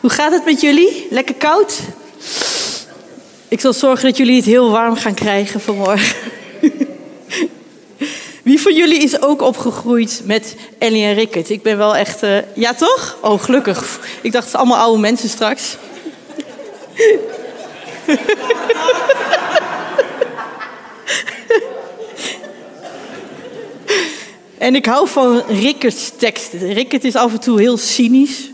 Hoe gaat het met jullie? Lekker koud? Ik zal zorgen dat jullie het heel warm gaan krijgen vanmorgen. Wie van jullie is ook opgegroeid met Ellie en Rickert? Ik ben wel echt... Uh... Ja, toch? Oh, gelukkig. Ik dacht, het zijn allemaal oude mensen straks. en ik hou van Rickert's teksten. Rickert is af en toe heel cynisch.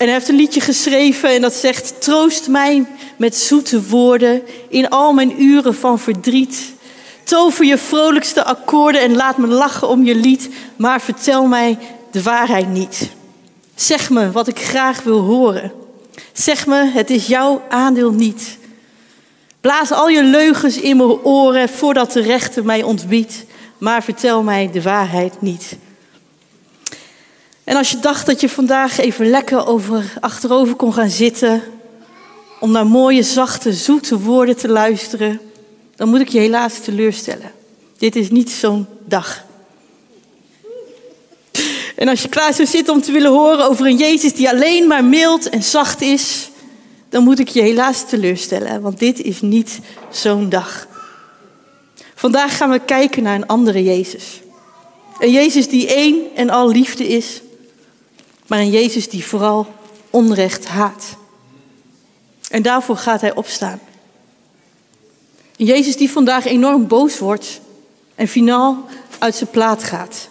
En hij heeft een liedje geschreven en dat zegt: Troost mij met zoete woorden in al mijn uren van verdriet. Tover je vrolijkste akkoorden en laat me lachen om je lied, maar vertel mij de waarheid niet. Zeg me wat ik graag wil horen. Zeg me, het is jouw aandeel niet. Blaas al je leugens in mijn oren voordat de rechter mij ontbiedt, maar vertel mij de waarheid niet. En als je dacht dat je vandaag even lekker over, achterover kon gaan zitten, om naar mooie, zachte, zoete woorden te luisteren, dan moet ik je helaas teleurstellen. Dit is niet zo'n dag. En als je klaar zou zitten om te willen horen over een Jezus die alleen maar mild en zacht is, dan moet ik je helaas teleurstellen, want dit is niet zo'n dag. Vandaag gaan we kijken naar een andere Jezus. Een Jezus die één en al liefde is, maar een Jezus die vooral onrecht haat. En daarvoor gaat hij opstaan. Een Jezus die vandaag enorm boos wordt en finaal uit zijn plaat gaat.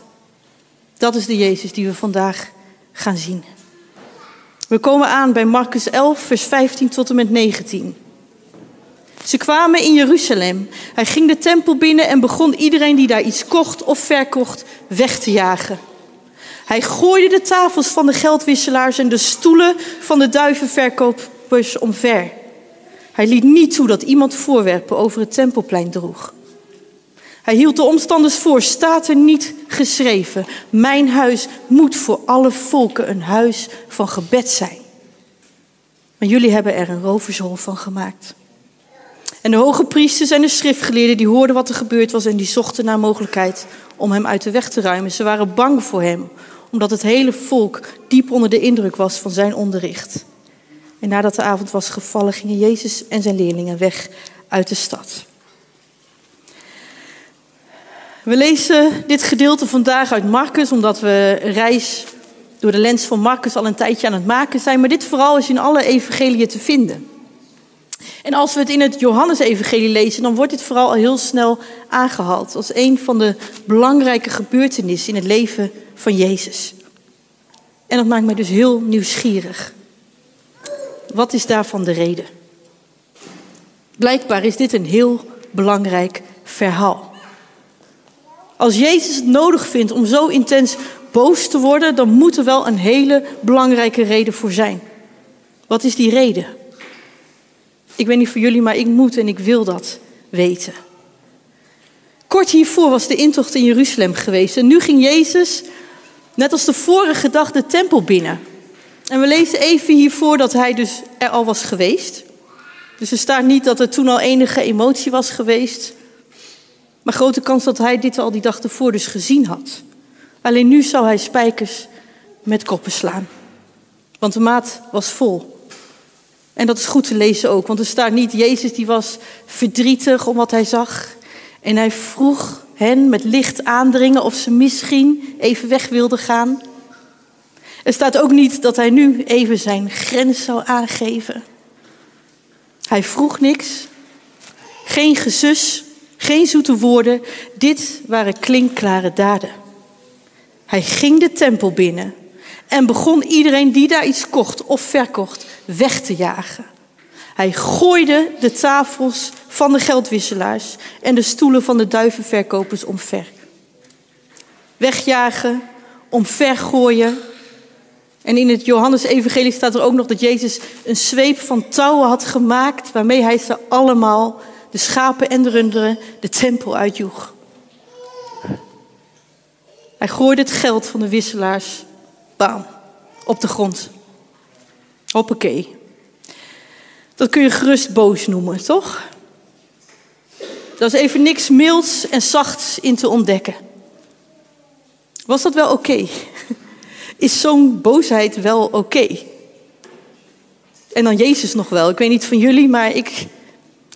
Dat is de Jezus die we vandaag gaan zien. We komen aan bij Marcus 11, vers 15 tot en met 19. Ze kwamen in Jeruzalem. Hij ging de tempel binnen en begon iedereen die daar iets kocht of verkocht weg te jagen. Hij gooide de tafels van de geldwisselaars en de stoelen van de duivenverkopers omver. Hij liet niet toe dat iemand voorwerpen over het tempelplein droeg. Hij hield de omstanders voor, staat er niet geschreven. Mijn huis moet voor alle volken een huis van gebed zijn. Maar jullie hebben er een rovershol van gemaakt. En de hoge priesters en de schriftgeleerden die hoorden wat er gebeurd was en die zochten naar mogelijkheid om hem uit de weg te ruimen. Ze waren bang voor hem, omdat het hele volk diep onder de indruk was van zijn onderricht. En nadat de avond was gevallen, gingen Jezus en zijn leerlingen weg uit de stad. We lezen dit gedeelte vandaag uit Marcus, omdat we reis door de lens van Marcus al een tijdje aan het maken zijn. Maar dit vooral is in alle evangeliën te vinden. En als we het in het Johannesevangelie lezen, dan wordt dit vooral al heel snel aangehaald als een van de belangrijke gebeurtenissen in het leven van Jezus. En dat maakt mij dus heel nieuwsgierig. Wat is daarvan de reden? Blijkbaar is dit een heel belangrijk verhaal. Als Jezus het nodig vindt om zo intens boos te worden, dan moet er wel een hele belangrijke reden voor zijn. Wat is die reden? Ik weet niet voor jullie, maar ik moet en ik wil dat weten. Kort hiervoor was de intocht in Jeruzalem geweest. En nu ging Jezus, net als de vorige dag, de tempel binnen. En we lezen even hiervoor dat hij dus er al was geweest. Dus er staat niet dat er toen al enige emotie was geweest. Maar grote kans dat hij dit al die dag ervoor dus gezien had. Alleen nu zou hij spijkers met koppen slaan. Want de maat was vol. En dat is goed te lezen ook, want er staat niet, Jezus die was verdrietig om wat hij zag. En hij vroeg hen met licht aandringen of ze misschien even weg wilden gaan. Er staat ook niet dat hij nu even zijn grens zou aangeven. Hij vroeg niks, geen gezus, geen zoete woorden. Dit waren klinkklare daden. Hij ging de tempel binnen en begon iedereen die daar iets kocht of verkocht weg te jagen. Hij gooide de tafels van de geldwisselaars en de stoelen van de duivenverkopers omver. Wegjagen, omvergooien. En in het Johannes-evangelie staat er ook nog dat Jezus een zweep van touwen had gemaakt... waarmee hij ze allemaal, de schapen en de runderen, de tempel uitjoeg. Hij gooide het geld van de wisselaars, bam, op de grond. Hoppakee. Dat kun je gerust boos noemen, toch? Dat is even niks milds en zachts in te ontdekken. Was dat wel oké? Is zo'n boosheid wel oké? En dan Jezus nog wel. Ik weet niet van jullie, maar ik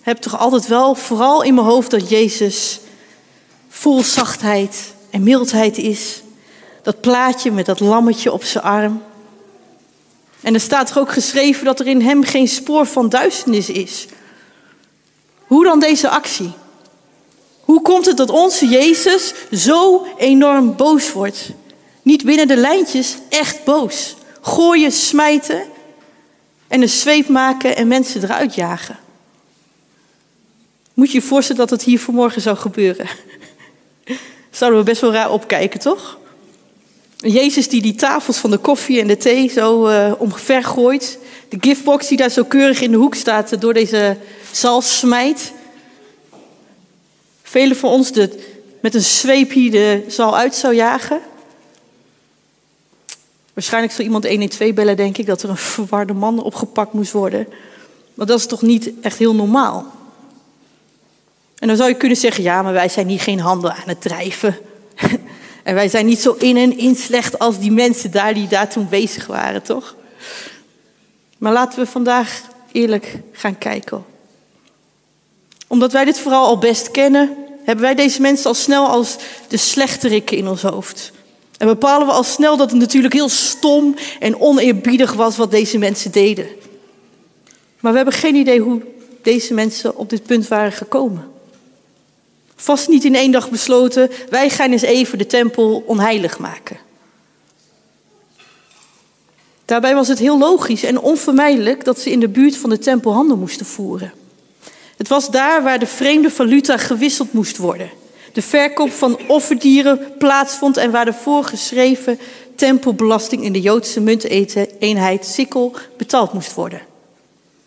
heb toch altijd wel vooral in mijn hoofd dat Jezus vol zachtheid en mildheid is. Dat plaatje met dat lammetje op zijn arm. En er staat er ook geschreven dat er in hem geen spoor van duisternis is. Hoe dan deze actie? Hoe komt het dat onze Jezus zo enorm boos wordt? Niet binnen de lijntjes, echt boos. Gooien, smijten en een zweep maken en mensen eruit jagen. Moet je je voorstellen dat het hier vanmorgen zou gebeuren? Zouden we best wel raar opkijken, toch? Jezus die die tafels van de koffie en de thee zo uh, omver gooit. De giftbox die daar zo keurig in de hoek staat door deze zal smijt. Velen van ons met een zweepje de zal uit zou jagen. Waarschijnlijk zou iemand 112 bellen, denk ik, dat er een verwarde man opgepakt moest worden. Maar dat is toch niet echt heel normaal? En dan zou je kunnen zeggen, ja, maar wij zijn hier geen handel aan het drijven. en wij zijn niet zo in en in slecht als die mensen daar die daar toen bezig waren, toch? Maar laten we vandaag eerlijk gaan kijken. Omdat wij dit vooral al best kennen, hebben wij deze mensen al snel als de slechterikken in ons hoofd. En bepalen we al snel dat het natuurlijk heel stom en oneerbiedig was wat deze mensen deden. Maar we hebben geen idee hoe deze mensen op dit punt waren gekomen. Vast niet in één dag besloten, wij gaan eens even de tempel onheilig maken. Daarbij was het heel logisch en onvermijdelijk dat ze in de buurt van de tempel handel moesten voeren. Het was daar waar de vreemde valuta gewisseld moest worden. De verkoop van offerdieren plaatsvond en waar de voorgeschreven tempelbelasting in de Joodse munteenheid sikkel betaald moest worden.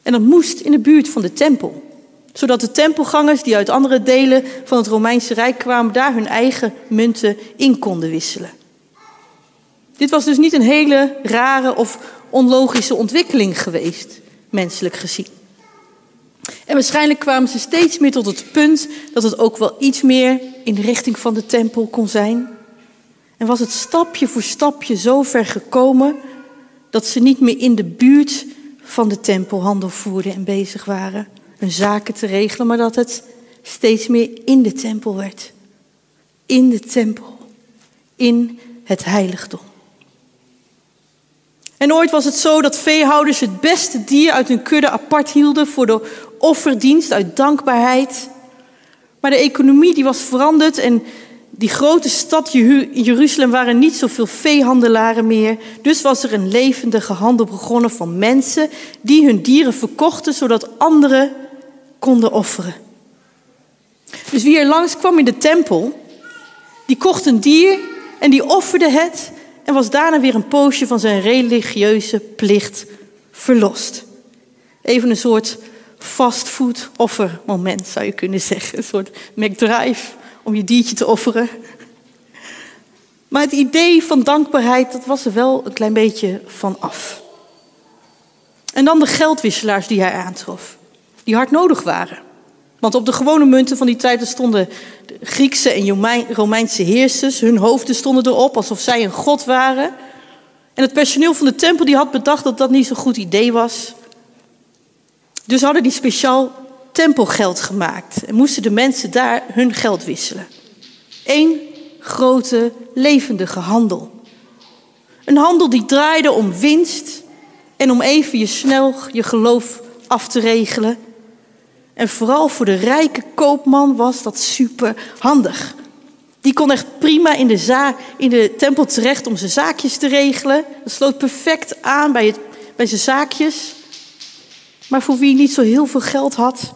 En dat moest in de buurt van de tempel zodat de tempelgangers die uit andere delen van het Romeinse Rijk kwamen, daar hun eigen munten in konden wisselen. Dit was dus niet een hele rare of onlogische ontwikkeling geweest, menselijk gezien. En waarschijnlijk kwamen ze steeds meer tot het punt dat het ook wel iets meer in de richting van de tempel kon zijn. En was het stapje voor stapje zo ver gekomen dat ze niet meer in de buurt van de tempel handel voerden en bezig waren hun zaken te regelen, maar dat het steeds meer in de tempel werd. In de tempel. In het heiligdom. En ooit was het zo dat veehouders het beste dier uit hun kudde apart hielden voor de offerdienst uit dankbaarheid. Maar de economie die was veranderd en die grote stad Jeruzalem waren niet zoveel veehandelaren meer. Dus was er een levendige handel begonnen van mensen die hun dieren verkochten zodat anderen konden offeren. Dus wie er langs kwam in de tempel, die kocht een dier en die offerde het en was daarna weer een poosje van zijn religieuze plicht verlost. Even een soort fastfood offermoment zou je kunnen zeggen. Een soort McDrive om je diertje te offeren. Maar het idee van dankbaarheid, dat was er wel een klein beetje van af. En dan de geldwisselaars die hij aantrof die hard nodig waren. Want op de gewone munten van die tijd stonden de Griekse en Romeinse heersers. Hun hoofden stonden erop alsof zij een god waren. En het personeel van de tempel die had bedacht dat dat niet zo'n goed idee was. Dus hadden die speciaal tempelgeld gemaakt. En moesten de mensen daar hun geld wisselen. Eén grote levendige handel. Een handel die draaide om winst en om even je snel je geloof af te regelen. En vooral voor de rijke koopman was dat super handig. Die kon echt prima in de, za in de tempel terecht om zijn zaakjes te regelen. Dat sloot perfect aan bij, het, bij zijn zaakjes. Maar voor wie niet zo heel veel geld had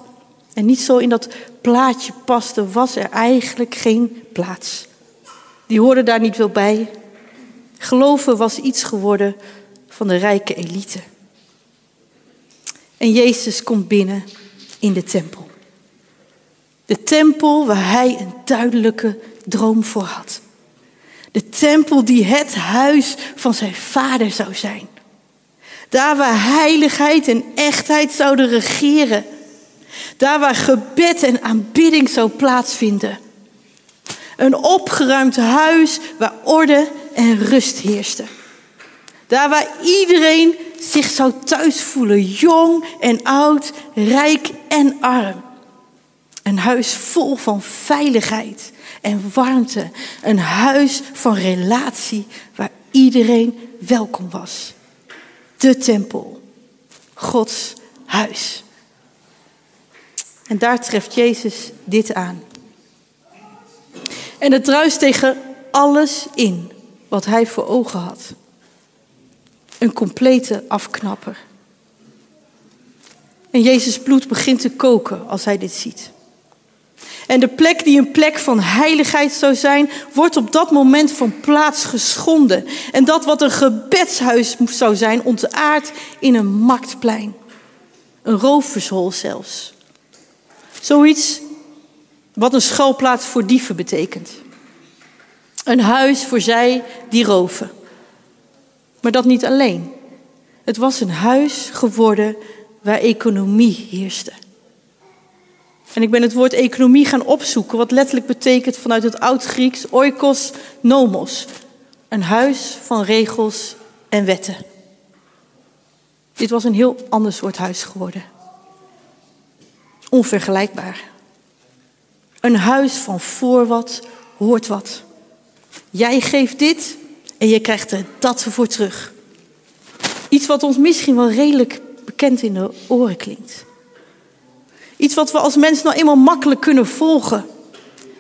en niet zo in dat plaatje paste, was er eigenlijk geen plaats. Die hoorde daar niet wel bij. Geloven was iets geworden van de rijke elite. En Jezus komt binnen in de tempel. De tempel waar hij een duidelijke droom voor had. De tempel die het huis van zijn vader zou zijn. Daar waar heiligheid en echtheid zouden regeren. Daar waar gebed en aanbidding zou plaatsvinden. Een opgeruimd huis waar orde en rust heerste. Daar waar iedereen zich zou thuis voelen, jong en oud, rijk en arm. Een huis vol van veiligheid en warmte. Een huis van relatie waar iedereen welkom was. De tempel. Gods huis. En daar treft Jezus dit aan. En het druist tegen alles in wat hij voor ogen had. Een complete afknapper. En Jezus bloed begint te koken als hij dit ziet. En de plek die een plek van heiligheid zou zijn, wordt op dat moment van plaats geschonden. En dat wat een gebedshuis zou zijn, ontaard in een marktplein. Een roofvershol zelfs. Zoiets wat een schuilplaats voor dieven betekent. Een huis voor zij die roven. Maar dat niet alleen. Het was een huis geworden waar economie heerste. En ik ben het woord economie gaan opzoeken, wat letterlijk betekent vanuit het Oud-Grieks oikos nomos. Een huis van regels en wetten. Dit was een heel ander soort huis geworden. Onvergelijkbaar. Een huis van voor wat hoort wat. Jij geeft dit en je krijgt er dat voor terug. Iets wat ons misschien wel redelijk bekend in de oren klinkt. Iets wat we als mens nou eenmaal makkelijk kunnen volgen.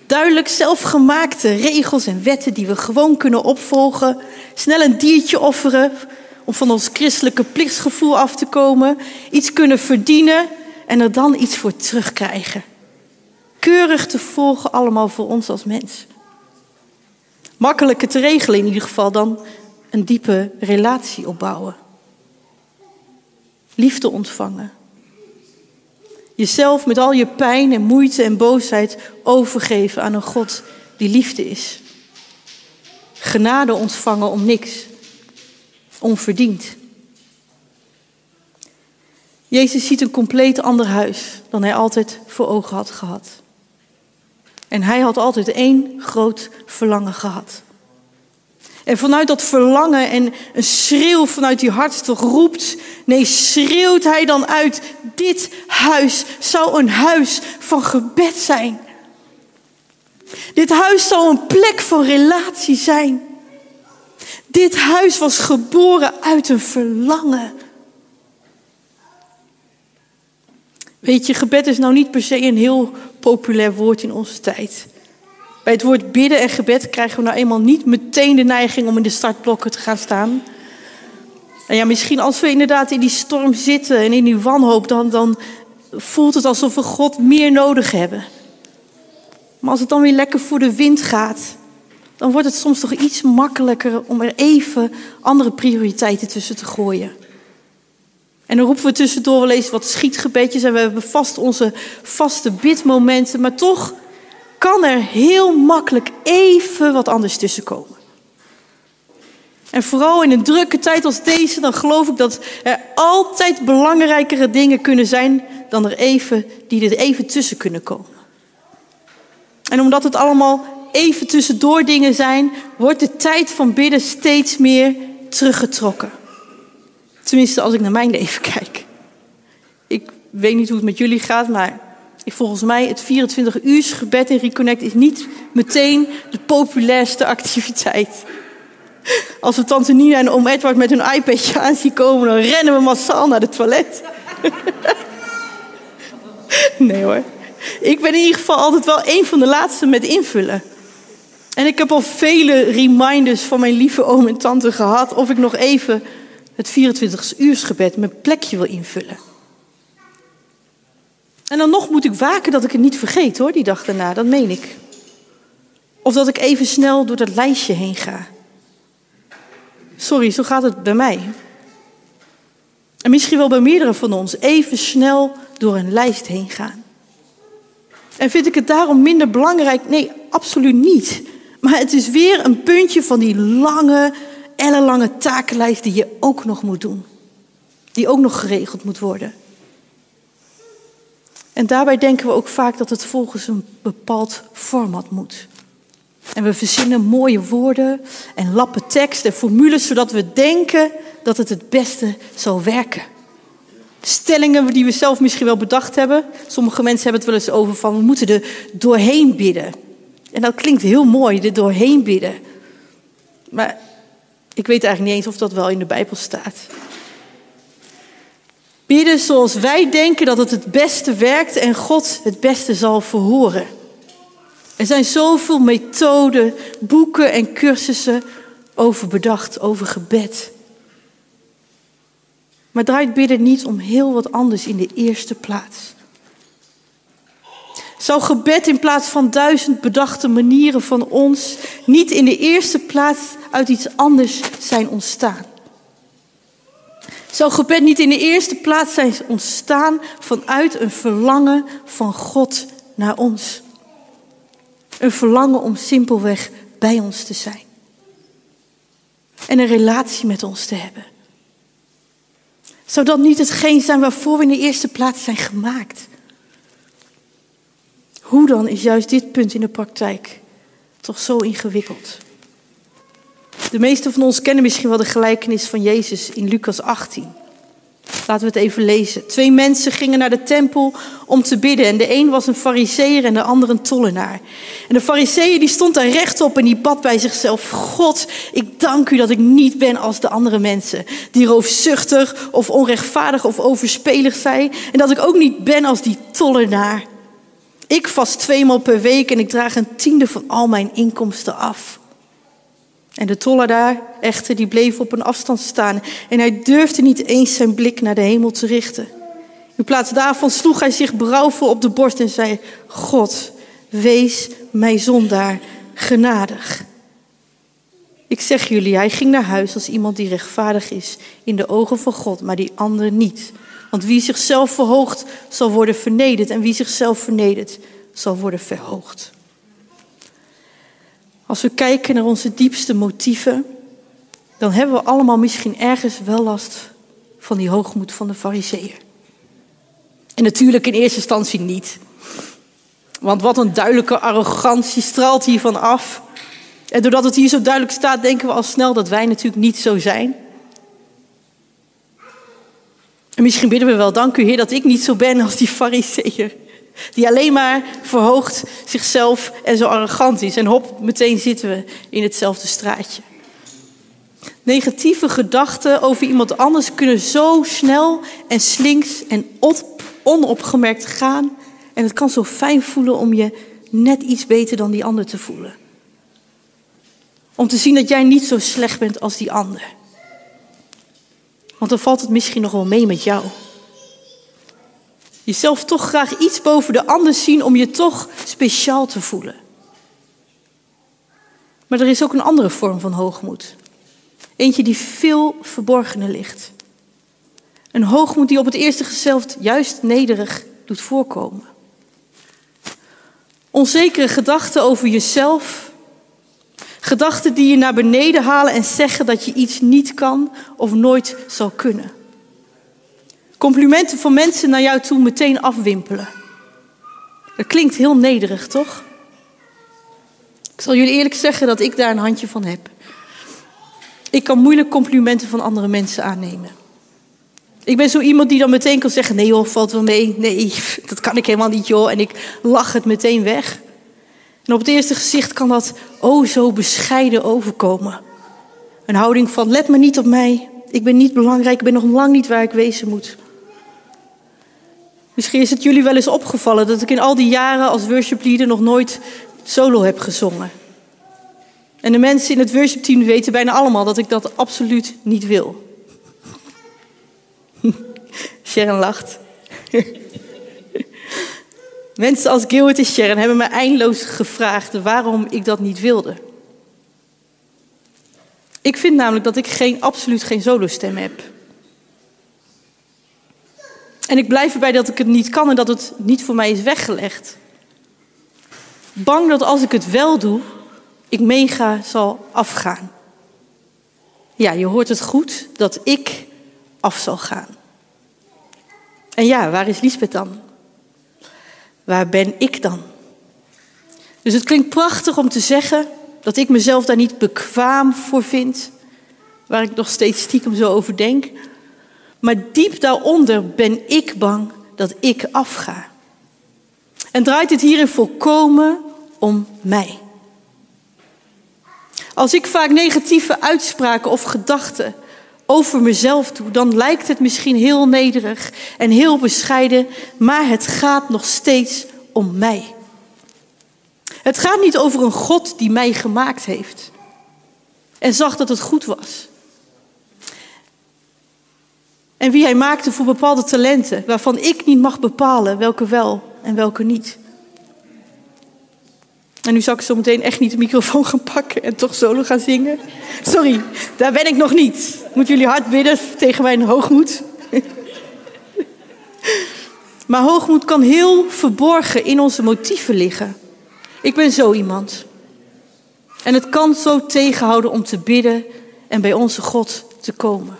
Duidelijk zelfgemaakte regels en wetten die we gewoon kunnen opvolgen. Snel een diertje offeren om van ons christelijke plichtsgevoel af te komen. Iets kunnen verdienen en er dan iets voor terugkrijgen. Keurig te volgen allemaal voor ons als mens. Makkelijker te regelen in ieder geval dan een diepe relatie opbouwen. Liefde ontvangen. Jezelf met al je pijn en moeite en boosheid overgeven aan een God die liefde is. Genade ontvangen om niks. Onverdiend. Jezus ziet een compleet ander huis dan hij altijd voor ogen had gehad. En hij had altijd één groot verlangen gehad. En vanuit dat verlangen en een schreeuw vanuit die hartstocht roept, nee, schreeuwt hij dan uit, dit huis zou een huis van gebed zijn. Dit huis zou een plek van relatie zijn. Dit huis was geboren uit een verlangen. Weet je, gebed is nou niet per se een heel populair woord in onze tijd. Bij het woord bidden en gebed krijgen we nou eenmaal niet meteen de neiging om in de startblokken te gaan staan. En ja, misschien als we inderdaad in die storm zitten en in die wanhoop, dan, dan voelt het alsof we God meer nodig hebben. Maar als het dan weer lekker voor de wind gaat, dan wordt het soms toch iets makkelijker om er even andere prioriteiten tussen te gooien. En dan roepen we tussendoor wel eens wat schietgebedjes en we hebben vast onze vaste bidmomenten, maar toch kan er heel makkelijk even wat anders tussenkomen. En vooral in een drukke tijd als deze, dan geloof ik dat er altijd belangrijkere dingen kunnen zijn dan er even, die er even tussen kunnen komen. En omdat het allemaal even tussendoor dingen zijn, wordt de tijd van bidden steeds meer teruggetrokken. Tenminste, als ik naar mijn leven kijk. Ik weet niet hoe het met jullie gaat, maar volgens mij het 24 uur gebed in Reconnect is niet meteen de populairste activiteit. Als we tante Nina en oom Edward met hun iPadje aan zien komen, dan rennen we massaal naar de toilet. nee hoor. Ik ben in ieder geval altijd wel een van de laatste met invullen. En ik heb al vele reminders van mijn lieve oom en tante gehad of ik nog even het 24 uursgebed mijn plekje wil invullen. En dan nog moet ik waken dat ik het niet vergeet hoor, die dag daarna, dat meen ik. Of dat ik even snel door dat lijstje heen ga. Sorry, zo gaat het bij mij. En misschien wel bij meerdere van ons, even snel door een lijst heen gaan. En vind ik het daarom minder belangrijk? Nee, absoluut niet. Maar het is weer een puntje van die lange, ellenlange takenlijst die je ook nog moet doen. Die ook nog geregeld moet worden. En daarbij denken we ook vaak dat het volgens een bepaald format moet. En we verzinnen mooie woorden en lappen tekst en formules zodat we denken dat het het beste zal werken. Stellingen die we zelf misschien wel bedacht hebben. Sommige mensen hebben het wel eens over van we moeten er doorheen bidden. En dat klinkt heel mooi, er doorheen bidden. Maar ik weet eigenlijk niet eens of dat wel in de Bijbel staat. Bidden zoals wij denken dat het het beste werkt en God het beste zal verhoren. Er zijn zoveel methoden, boeken en cursussen over bedacht, over gebed. Maar draait bidden niet om heel wat anders in de eerste plaats. Zou gebed in plaats van duizend bedachte manieren van ons niet in de eerste plaats uit iets anders zijn ontstaan? Zou gebed niet in de eerste plaats zijn ontstaan vanuit een verlangen van God naar ons? Een verlangen om simpelweg bij ons te zijn. En een relatie met ons te hebben. Zou dat niet hetgeen zijn waarvoor we in de eerste plaats zijn gemaakt? Hoe dan is juist dit punt in de praktijk toch zo ingewikkeld? De meesten van ons kennen misschien wel de gelijkenis van Jezus in Lucas 18. Laten we het even lezen. Twee mensen gingen naar de tempel om te bidden. En de een was een fariseer en de ander een tollenaar. En de fariseer die stond daar rechtop en die bad bij zichzelf. God, ik dank u dat ik niet ben als de andere mensen. Die roofzuchtig of onrechtvaardig of overspelig zijn. En dat ik ook niet ben als die tollenaar. Ik vast tweemaal per week en ik draag een tiende van al mijn inkomsten af. En de tollenaar echter, die bleef op een afstand staan en hij durfde niet eens zijn blik naar de hemel te richten. In plaats daarvan sloeg hij zich berouwvol op de borst en zei, God, wees mij zondaar genadig. Ik zeg jullie, hij ging naar huis als iemand die rechtvaardig is in de ogen van God, maar die andere niet. Want wie zichzelf verhoogt, zal worden vernederd en wie zichzelf vernedert, zal worden verhoogd. Als we kijken naar onze diepste motieven, dan hebben we allemaal misschien ergens wel last van die hoogmoed van de fariseeën. En natuurlijk in eerste instantie niet. Want wat een duidelijke arrogantie straalt hiervan af. En doordat het hier zo duidelijk staat, denken we al snel dat wij natuurlijk niet zo zijn. En misschien bidden we wel, dank u Heer dat ik niet zo ben als die fariseeër. Die alleen maar verhoogt zichzelf en zo arrogant is. En hop, meteen zitten we in hetzelfde straatje. Negatieve gedachten over iemand anders kunnen zo snel en slinks en op, onopgemerkt gaan. En het kan zo fijn voelen om je net iets beter dan die ander te voelen. Om te zien dat jij niet zo slecht bent als die ander. Want dan valt het misschien nog wel mee met jou. Jezelf toch graag iets boven de ander zien om je toch speciaal te voelen. Maar er is ook een andere vorm van hoogmoed. Eentje die veel verborgener ligt. Een hoogmoed die op het eerste gezicht juist nederig doet voorkomen. Onzekere gedachten over jezelf. Gedachten die je naar beneden halen en zeggen dat je iets niet kan of nooit zal kunnen. Complimenten van mensen naar jou toe meteen afwimpelen. Dat klinkt heel nederig, toch? Ik zal jullie eerlijk zeggen dat ik daar een handje van heb. Ik kan moeilijk complimenten van andere mensen aannemen. Ik ben zo iemand die dan meteen kan zeggen: nee joh, valt wel mee. Nee, dat kan ik helemaal niet joh. En ik lach het meteen weg. En op het eerste gezicht kan dat oh zo bescheiden overkomen. Een houding van: let maar niet op mij. Ik ben niet belangrijk. Ik ben nog lang niet waar ik wezen moet. Misschien is het jullie wel eens opgevallen dat ik in al die jaren als worshipleader nog nooit solo heb gezongen. En de mensen in het worshipteam weten bijna allemaal dat ik dat absoluut niet wil. Sharon lacht. mensen als Gilbert en Sharon hebben me eindeloos gevraagd waarom ik dat niet wilde. Ik vind namelijk dat ik geen, absoluut geen solostem heb. En ik blijf erbij dat ik het niet kan en dat het niet voor mij is weggelegd. Bang dat als ik het wel doe, ik mega zal afgaan. Ja, je hoort het goed, dat ik af zal gaan. En ja, waar is Liesbeth dan? Waar ben ik dan? Dus het klinkt prachtig om te zeggen dat ik mezelf daar niet bekwaam voor vind. waar ik nog steeds stiekem zo over denk. Maar diep daaronder ben ik bang dat ik afga. En draait het hierin volkomen om mij. Als ik vaak negatieve uitspraken of gedachten over mezelf doe, dan lijkt het misschien heel nederig en heel bescheiden, maar het gaat nog steeds om mij. Het gaat niet over een God die mij gemaakt heeft en zag dat het goed was. En wie hij maakte voor bepaalde talenten, waarvan ik niet mag bepalen welke wel en welke niet. En nu zal ik zo meteen echt niet de microfoon gaan pakken en toch solo gaan zingen. Sorry, daar ben ik nog niet. Moeten jullie hard bidden tegen mijn hoogmoed? Maar hoogmoed kan heel verborgen in onze motieven liggen. Ik ben zo iemand. En het kan zo tegenhouden om te bidden en bij onze God te komen.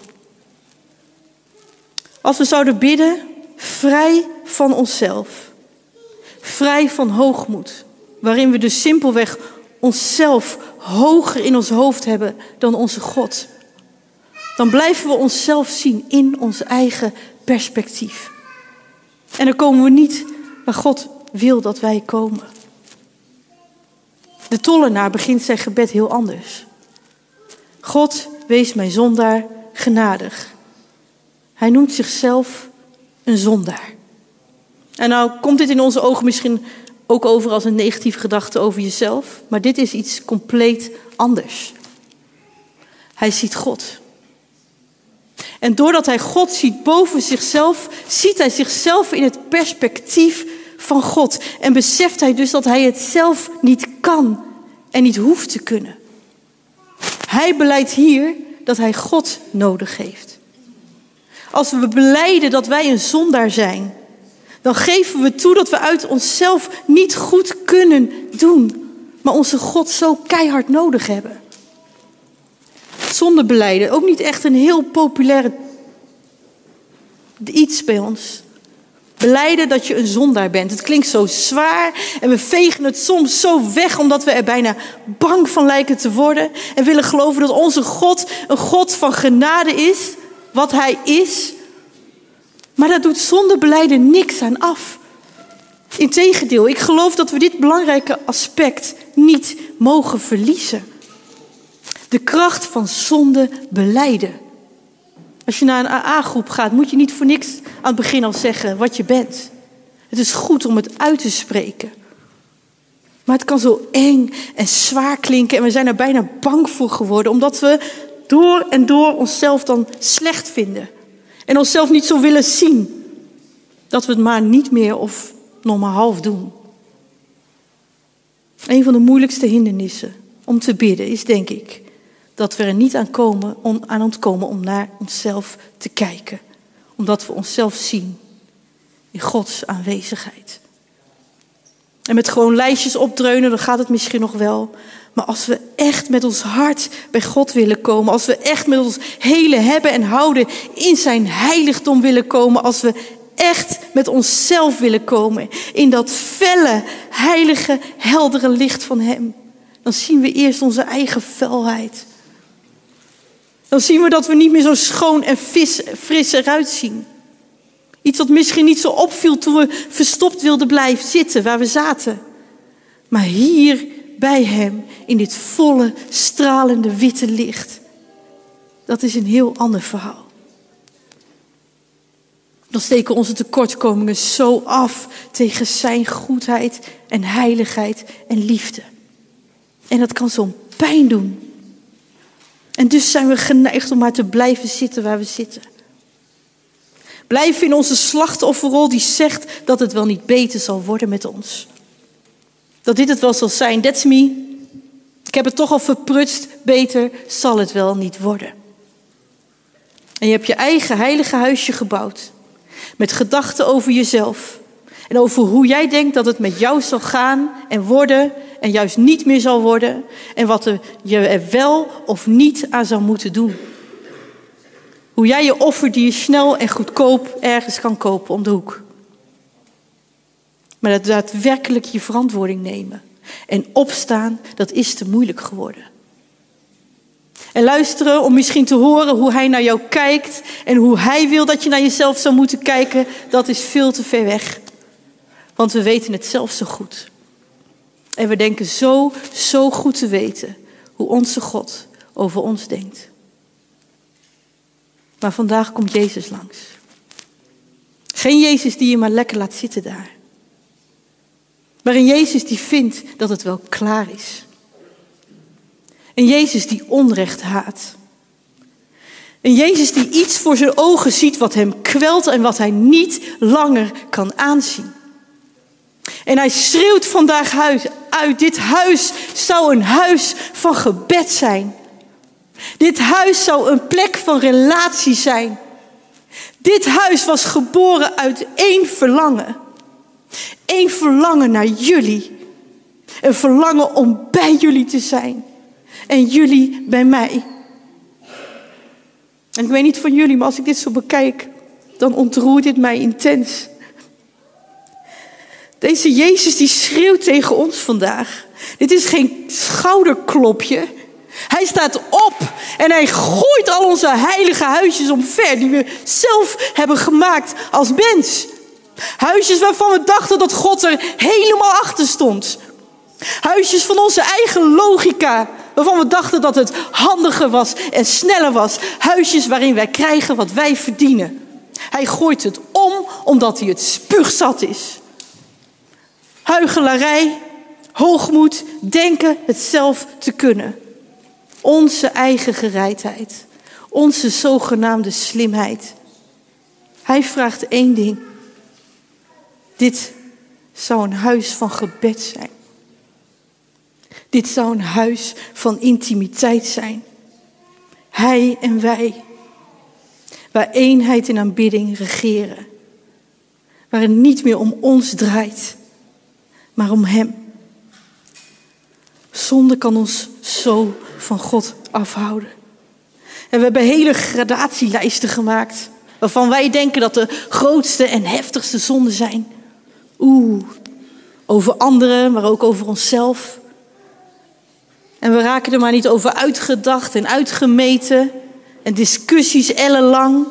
Als we zouden bidden, vrij van onszelf, vrij van hoogmoed, waarin we dus simpelweg onszelf hoger in ons hoofd hebben dan onze God, dan blijven we onszelf zien in ons eigen perspectief. En dan komen we niet waar God wil dat wij komen. De tollenaar begint zijn gebed heel anders. God, wees mijn zondaar genadig. Hij noemt zichzelf een zondaar. En nou komt dit in onze ogen misschien ook over als een negatieve gedachte over jezelf, maar dit is iets compleet anders. Hij ziet God. En doordat hij God ziet boven zichzelf, ziet hij zichzelf in het perspectief van God. En beseft hij dus dat hij het zelf niet kan en niet hoeft te kunnen. Hij beleidt hier dat hij God nodig heeft. Als we beleiden dat wij een zondaar zijn, dan geven we toe dat we uit onszelf niet goed kunnen doen, maar onze God zo keihard nodig hebben. Zonder beleiden, ook niet echt een heel populaire iets bij ons. Beleiden dat je een zondaar bent. Het klinkt zo zwaar en we vegen het soms zo weg omdat we er bijna bang van lijken te worden en willen geloven dat onze God een God van genade is, wat Hij is. Maar dat doet zonder beleiden niks aan af. Integendeel, ik geloof dat we dit belangrijke aspect niet mogen verliezen. De kracht van zonde beleiden. Als je naar een AA-groep gaat, moet je niet voor niks aan het begin al zeggen wat je bent. Het is goed om het uit te spreken. Maar het kan zo eng en zwaar klinken en we zijn er bijna bang voor geworden, omdat we door en door onszelf dan slecht vinden. En onszelf niet zo willen zien. Dat we het maar niet meer of nog maar half doen. Een van de moeilijkste hindernissen om te bidden is, denk ik, dat we er niet aan, komen, aan ontkomen om naar onszelf te kijken. Omdat we onszelf zien in Gods aanwezigheid. En met gewoon lijstjes opdreunen, dan gaat het misschien nog wel. Maar als we echt met ons hart bij God willen komen, als we echt met ons hele hebben en houden in zijn heiligdom willen komen, als we echt met onszelf willen komen in dat felle, heilige, heldere licht van Hem, dan zien we eerst onze eigen vuilheid. Dan zien we dat we niet meer zo schoon en fris eruit zien. Iets wat misschien niet zo opviel toen we verstopt wilden blijven zitten waar we zaten. Maar hier bij Hem, in dit volle, stralende witte licht, dat is een heel ander verhaal. Dan steken onze tekortkomingen zo af tegen Zijn goedheid en heiligheid en liefde. En dat kan zo'n pijn doen. En dus zijn we geneigd om maar te blijven zitten waar we zitten. Blijven in onze slachtofferrol die zegt dat het wel niet beter zal worden met ons. Dat dit het wel zal zijn, that's me. Ik heb het toch al verprutst, beter zal het wel niet worden. En je hebt je eigen heilige huisje gebouwd. Met gedachten over jezelf. En over hoe jij denkt dat het met jou zal gaan en worden en juist niet meer zal worden. En wat je er wel of niet aan zou moeten doen. Hoe jij je offerdier snel en goedkoop ergens kan kopen om de hoek. Maar dat daadwerkelijk je verantwoording nemen en opstaan, dat is te moeilijk geworden. En luisteren om misschien te horen hoe hij naar jou kijkt en hoe hij wil dat je naar jezelf zou moeten kijken, dat is veel te ver weg. Want we weten het zelf zo goed. En we denken zo, zo goed te weten hoe onze God over ons denkt. Maar vandaag komt Jezus langs. Geen Jezus die je maar lekker laat zitten daar. Maar een Jezus die vindt dat het wel klaar is. Een Jezus die onrecht haat. Een Jezus die iets voor zijn ogen ziet wat hem kwelt en wat hij niet langer kan aanzien. En hij schreeuwt vandaag uit, dit huis zou een huis van gebed zijn. Dit huis zou een plek van relatie zijn. Dit huis was geboren uit één verlangen. Eén verlangen naar jullie. Een verlangen om bij jullie te zijn. En jullie bij mij. En ik weet niet van jullie, maar als ik dit zo bekijk, dan ontroert dit mij intens. Deze Jezus die schreeuwt tegen ons vandaag. Dit is geen schouderklopje. Hij staat op en hij gooit al onze heilige huisjes omver die we zelf hebben gemaakt als mens. Huisjes waarvan we dachten dat God er helemaal achter stond. Huisjes van onze eigen logica, waarvan we dachten dat het handiger was en sneller was. Huisjes waarin wij krijgen wat wij verdienen. Hij gooit het om omdat hij het spuugzat is. Huigelarij, hoogmoed, denken het zelf te kunnen. Onze eigen gereidheid, onze zogenaamde slimheid. Hij vraagt één ding. Dit zou een huis van gebed zijn. Dit zou een huis van intimiteit zijn. Hij en wij. Waar eenheid en aanbidding regeren. Waar het niet meer om ons draait, maar om Hem. Zonde kan ons zo van God afhouden. En we hebben hele gradatielijsten gemaakt. Waarvan wij denken dat de grootste en heftigste zonden zijn. Oeh, over anderen, maar ook over onszelf. En we raken er maar niet over uitgedacht en uitgemeten. En discussies ellenlang.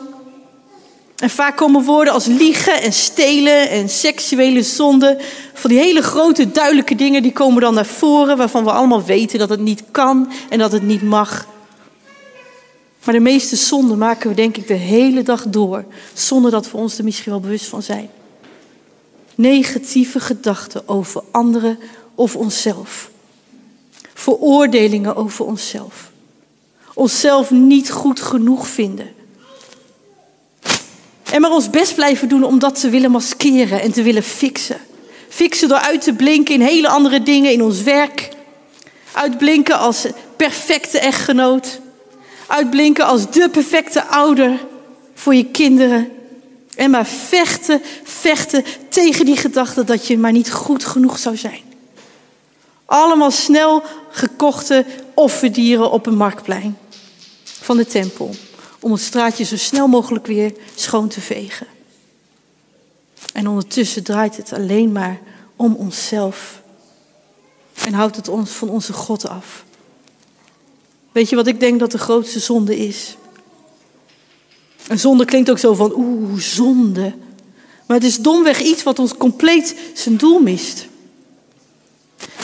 En vaak komen woorden als liegen en stelen en seksuele zonde. Van die hele grote, duidelijke dingen, die komen dan naar voren. Waarvan we allemaal weten dat het niet kan en dat het niet mag. Maar de meeste zonden maken we denk ik de hele dag door. Zonder dat we ons er misschien wel bewust van zijn. Negatieve gedachten over anderen of onszelf. Veroordelingen over onszelf. Onszelf niet goed genoeg vinden. En maar ons best blijven doen om dat te willen maskeren en te willen fixen. Fixen door uit te blinken in hele andere dingen in ons werk. Uitblinken als perfecte echtgenoot. Uitblinken als de perfecte ouder voor je kinderen. En maar vechten, vechten tegen die gedachte dat je maar niet goed genoeg zou zijn. Allemaal snel gekochte offerdieren op een marktplein van de tempel. Om het straatje zo snel mogelijk weer schoon te vegen. En ondertussen draait het alleen maar om onszelf. En houdt het ons van onze God af. Weet je wat ik denk dat de grootste zonde is? Een zonde klinkt ook zo van oeh, zonde. Maar het is domweg iets wat ons compleet zijn doel mist.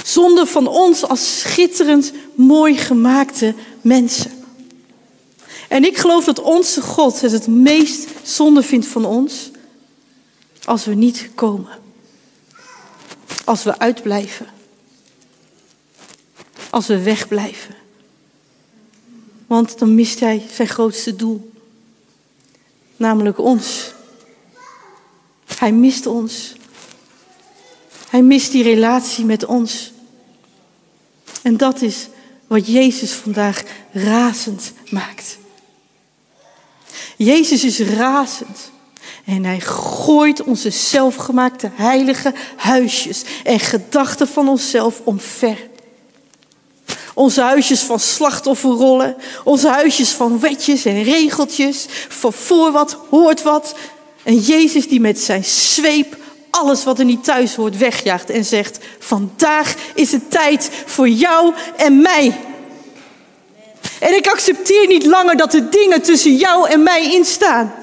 Zonde van ons als schitterend mooi gemaakte mensen. En ik geloof dat onze God het het meest zonde vindt van ons als we niet komen. Als we uitblijven. Als we wegblijven. Want dan mist hij zijn grootste doel. Namelijk ons. Hij mist ons. Hij mist die relatie met ons. En dat is wat Jezus vandaag razend maakt. Jezus is razend. En hij gooit onze zelfgemaakte heilige huisjes en gedachten van onszelf omver. Onze huisjes van slachtofferrollen, onze huisjes van wetjes en regeltjes, van voor wat, hoort wat. En Jezus die met zijn zweep alles wat er niet thuis hoort wegjaagt en zegt: Vandaag is het tijd voor jou en mij. En ik accepteer niet langer dat er dingen tussen jou en mij instaan.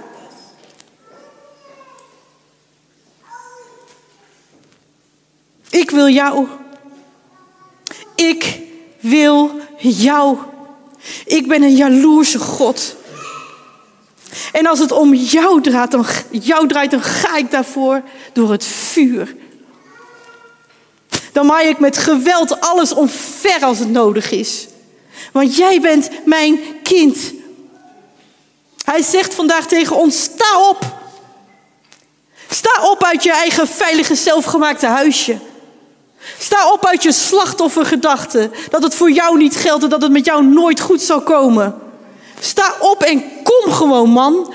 Ik wil jou. Ik wil jou. Ik ben een jaloerse God. En als het om jou draait, dan, jou draait, dan ga ik daarvoor door het vuur. Dan maai ik met geweld alles omver als het nodig is. Want jij bent mijn kind. Hij zegt vandaag tegen ons: sta op. Sta op uit je eigen veilige, zelfgemaakte huisje. Sta op uit je slachtoffergedachten. Dat het voor jou niet geldt en dat het met jou nooit goed zal komen. Sta op en kom gewoon, man.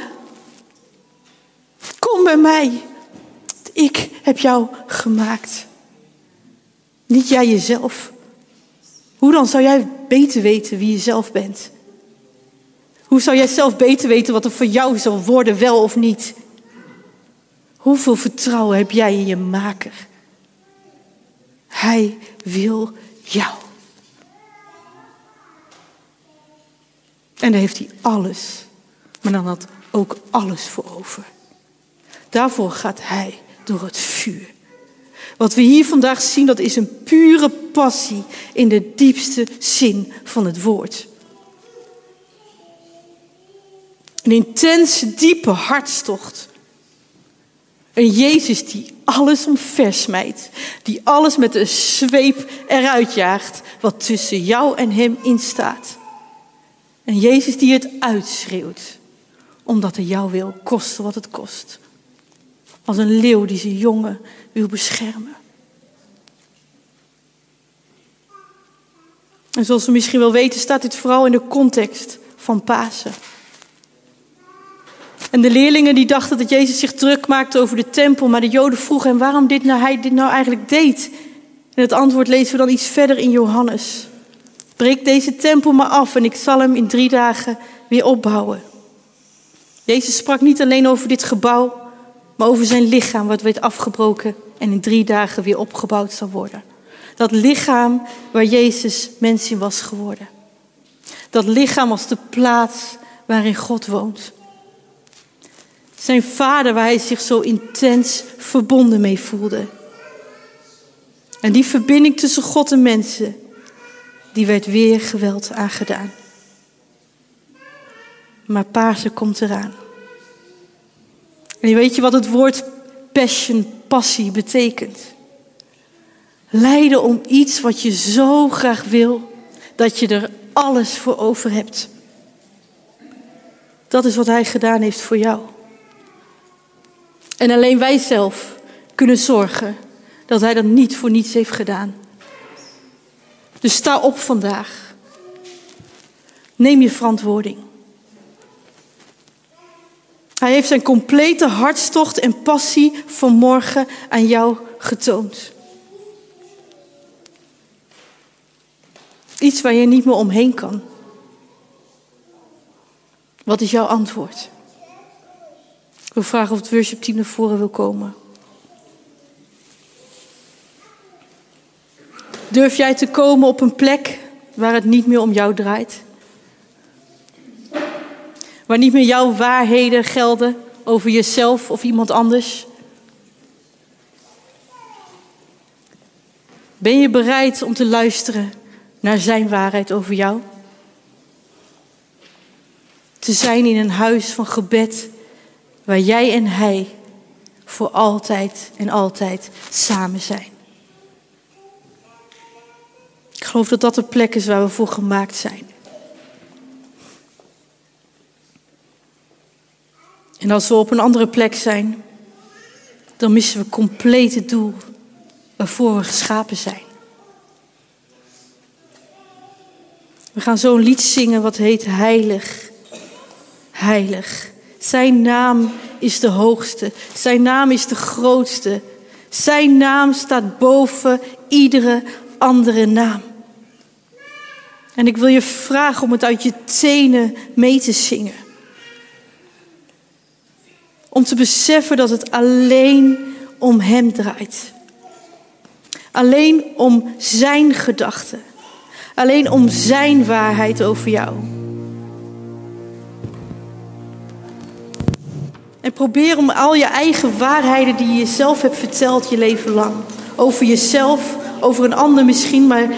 Kom bij mij. Ik heb jou gemaakt. Niet jij jezelf. Hoe dan zou jij beter weten wie je zelf bent? Hoe zou jij zelf beter weten wat er voor jou zal worden, wel of niet? Hoeveel vertrouwen heb jij in je maker? Hij wil jou. En daar heeft hij alles, maar dan had ook alles voor over. Daarvoor gaat hij door het vuur. Wat we hier vandaag zien, dat is een pure passie in de diepste zin van het woord. Een intense, diepe hartstocht. Een Jezus die alles omversmijt. Die alles met een zweep eruit jaagt wat tussen jou en hem instaat. Een Jezus die het uitschreeuwt. Omdat hij jou wil, kosten wat het kost. Als een leeuw die zijn jongen wil beschermen. En zoals we misschien wel weten, staat dit vooral in de context van Pasen. En de leerlingen die dachten dat Jezus zich druk maakte over de tempel, maar de Joden vroegen hem waarom dit nou, hij dit nou eigenlijk deed. En het antwoord lezen we dan iets verder in Johannes. Breek deze tempel maar af en ik zal hem in drie dagen weer opbouwen. Jezus sprak niet alleen over dit gebouw, maar over zijn lichaam wat werd afgebroken en in drie dagen weer opgebouwd zal worden. Dat lichaam waar Jezus mens in was geworden. Dat lichaam als de plaats waarin God woont. Zijn vader waar hij zich zo intens verbonden mee voelde. En die verbinding tussen God en mensen, die werd weer geweld aangedaan. Maar Pasen komt eraan. En weet je wat het woord passion, passie betekent? Lijden om iets wat je zo graag wil, dat je er alles voor over hebt. Dat is wat hij gedaan heeft voor jou. En alleen wij zelf kunnen zorgen dat hij dat niet voor niets heeft gedaan. Dus sta op vandaag. Neem je verantwoording. Hij heeft zijn complete hartstocht en passie vanmorgen aan jou getoond. Iets waar je niet meer omheen kan. Wat is jouw antwoord? Wil vragen of het worship team naar voren wil komen. Durf jij te komen op een plek waar het niet meer om jou draait? Waar niet meer jouw waarheden gelden over jezelf of iemand anders? Ben je bereid om te luisteren naar Zijn waarheid over jou? Te zijn in een huis van gebed waar jij en Hij voor altijd en altijd samen zijn. Ik geloof dat dat de plek is waar we voor gemaakt zijn. En als we op een andere plek zijn, dan missen we compleet het doel waarvoor we geschapen zijn. We gaan zo'n lied zingen wat heet Heilig, Heilig. Zijn naam is de hoogste, zijn naam is de grootste. Zijn naam staat boven iedere andere naam. En ik wil je vragen om het uit je tenen mee te zingen. Om te beseffen dat het alleen om Hem draait. Alleen om Zijn gedachten. Alleen om Zijn waarheid over jou. Probeer om al je eigen waarheden die je jezelf hebt verteld je leven lang. Over jezelf, over een ander misschien, maar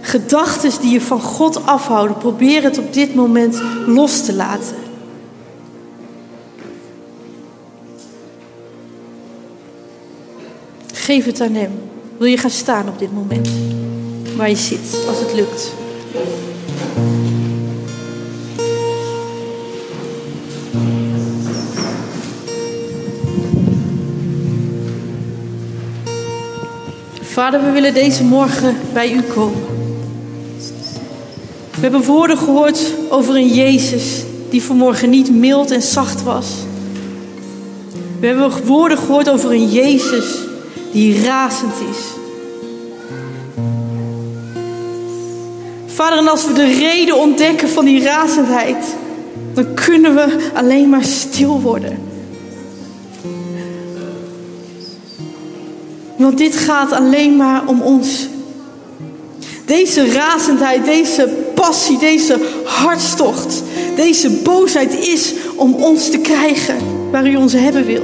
gedachten die je van God afhouden. Probeer het op dit moment los te laten. Geef het aan Hem. Wil je gaan staan op dit moment? Waar je zit, als het lukt. Vader, we willen deze morgen bij u komen. We hebben woorden gehoord over een Jezus die vanmorgen niet mild en zacht was. We hebben woorden gehoord over een Jezus die razend is. Vader, en als we de reden ontdekken van die razendheid, dan kunnen we alleen maar stil worden. Want dit gaat alleen maar om ons. Deze razendheid, deze passie, deze hartstocht, deze boosheid is om ons te krijgen waar u ons hebben wil.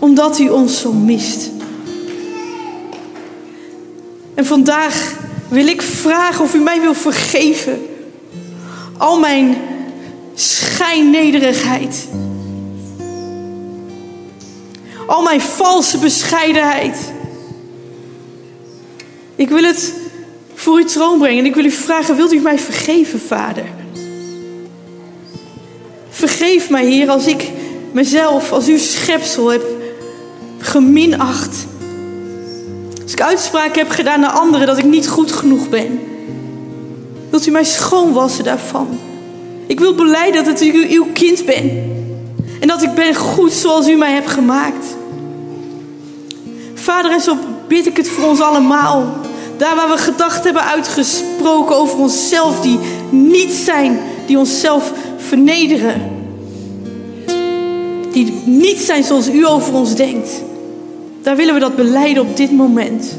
Omdat u ons zo mist. En vandaag wil ik vragen of u mij wil vergeven. Al mijn schijnnederigheid. Al mijn valse bescheidenheid. Ik wil het voor uw troon brengen. En ik wil u vragen, wilt u mij vergeven, Vader? Vergeef mij, Heer, als ik mezelf, als uw schepsel heb geminacht. Als ik uitspraken heb gedaan naar anderen dat ik niet goed genoeg ben. Wilt u mij schoonwassen daarvan? Ik wil beleiden dat ik uw kind ben. En dat ik ben goed zoals u mij hebt gemaakt. Vader, en zo bid ik het voor ons allemaal. Daar waar we gedachten hebben uitgesproken over onszelf, die niet zijn, die onszelf vernederen. Die niet zijn zoals u over ons denkt. Daar willen we dat beleiden op dit moment.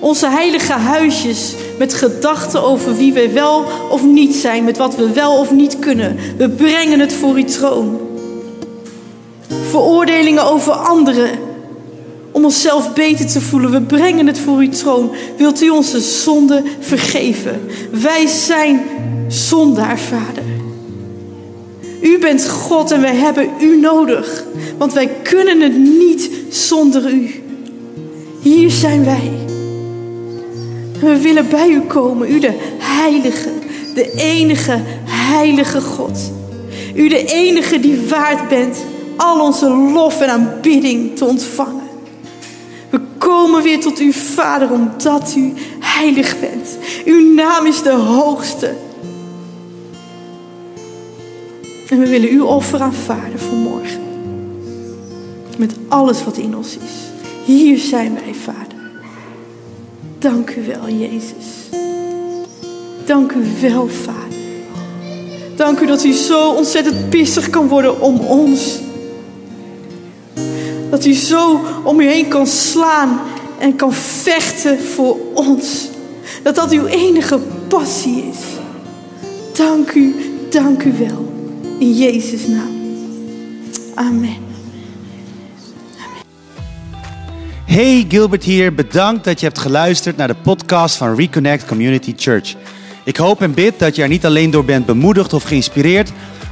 Onze heilige huisjes met gedachten over wie we wel of niet zijn, met wat we wel of niet kunnen. We brengen het voor uw troon. Veroordelingen over anderen om onszelf beter te voelen. We brengen het voor uw troon. Wilt u onze zonde vergeven? Wij zijn zondaar, Vader. U bent God en wij hebben u nodig. Want wij kunnen het niet zonder u. Hier zijn wij. we willen bij u komen. U de heilige, de enige heilige God. U de enige die waard bent al onze lof en aanbidding te ontvangen komen weer tot uw Vader omdat u heilig bent. Uw naam is de hoogste. En we willen uw offer aanvaarden voor morgen. Met alles wat in ons is. Hier zijn wij, Vader. Dank u wel, Jezus. Dank u wel, Vader. Dank u dat u zo ontzettend pissig kan worden om ons. Dat u zo om u heen kan slaan en kan vechten voor ons. Dat dat uw enige passie is. Dank u, dank u wel. In Jezus' naam. Amen. Hey, Gilbert hier. Bedankt dat je hebt geluisterd naar de podcast van Reconnect Community Church. Ik hoop en bid dat je er niet alleen door bent bemoedigd of geïnspireerd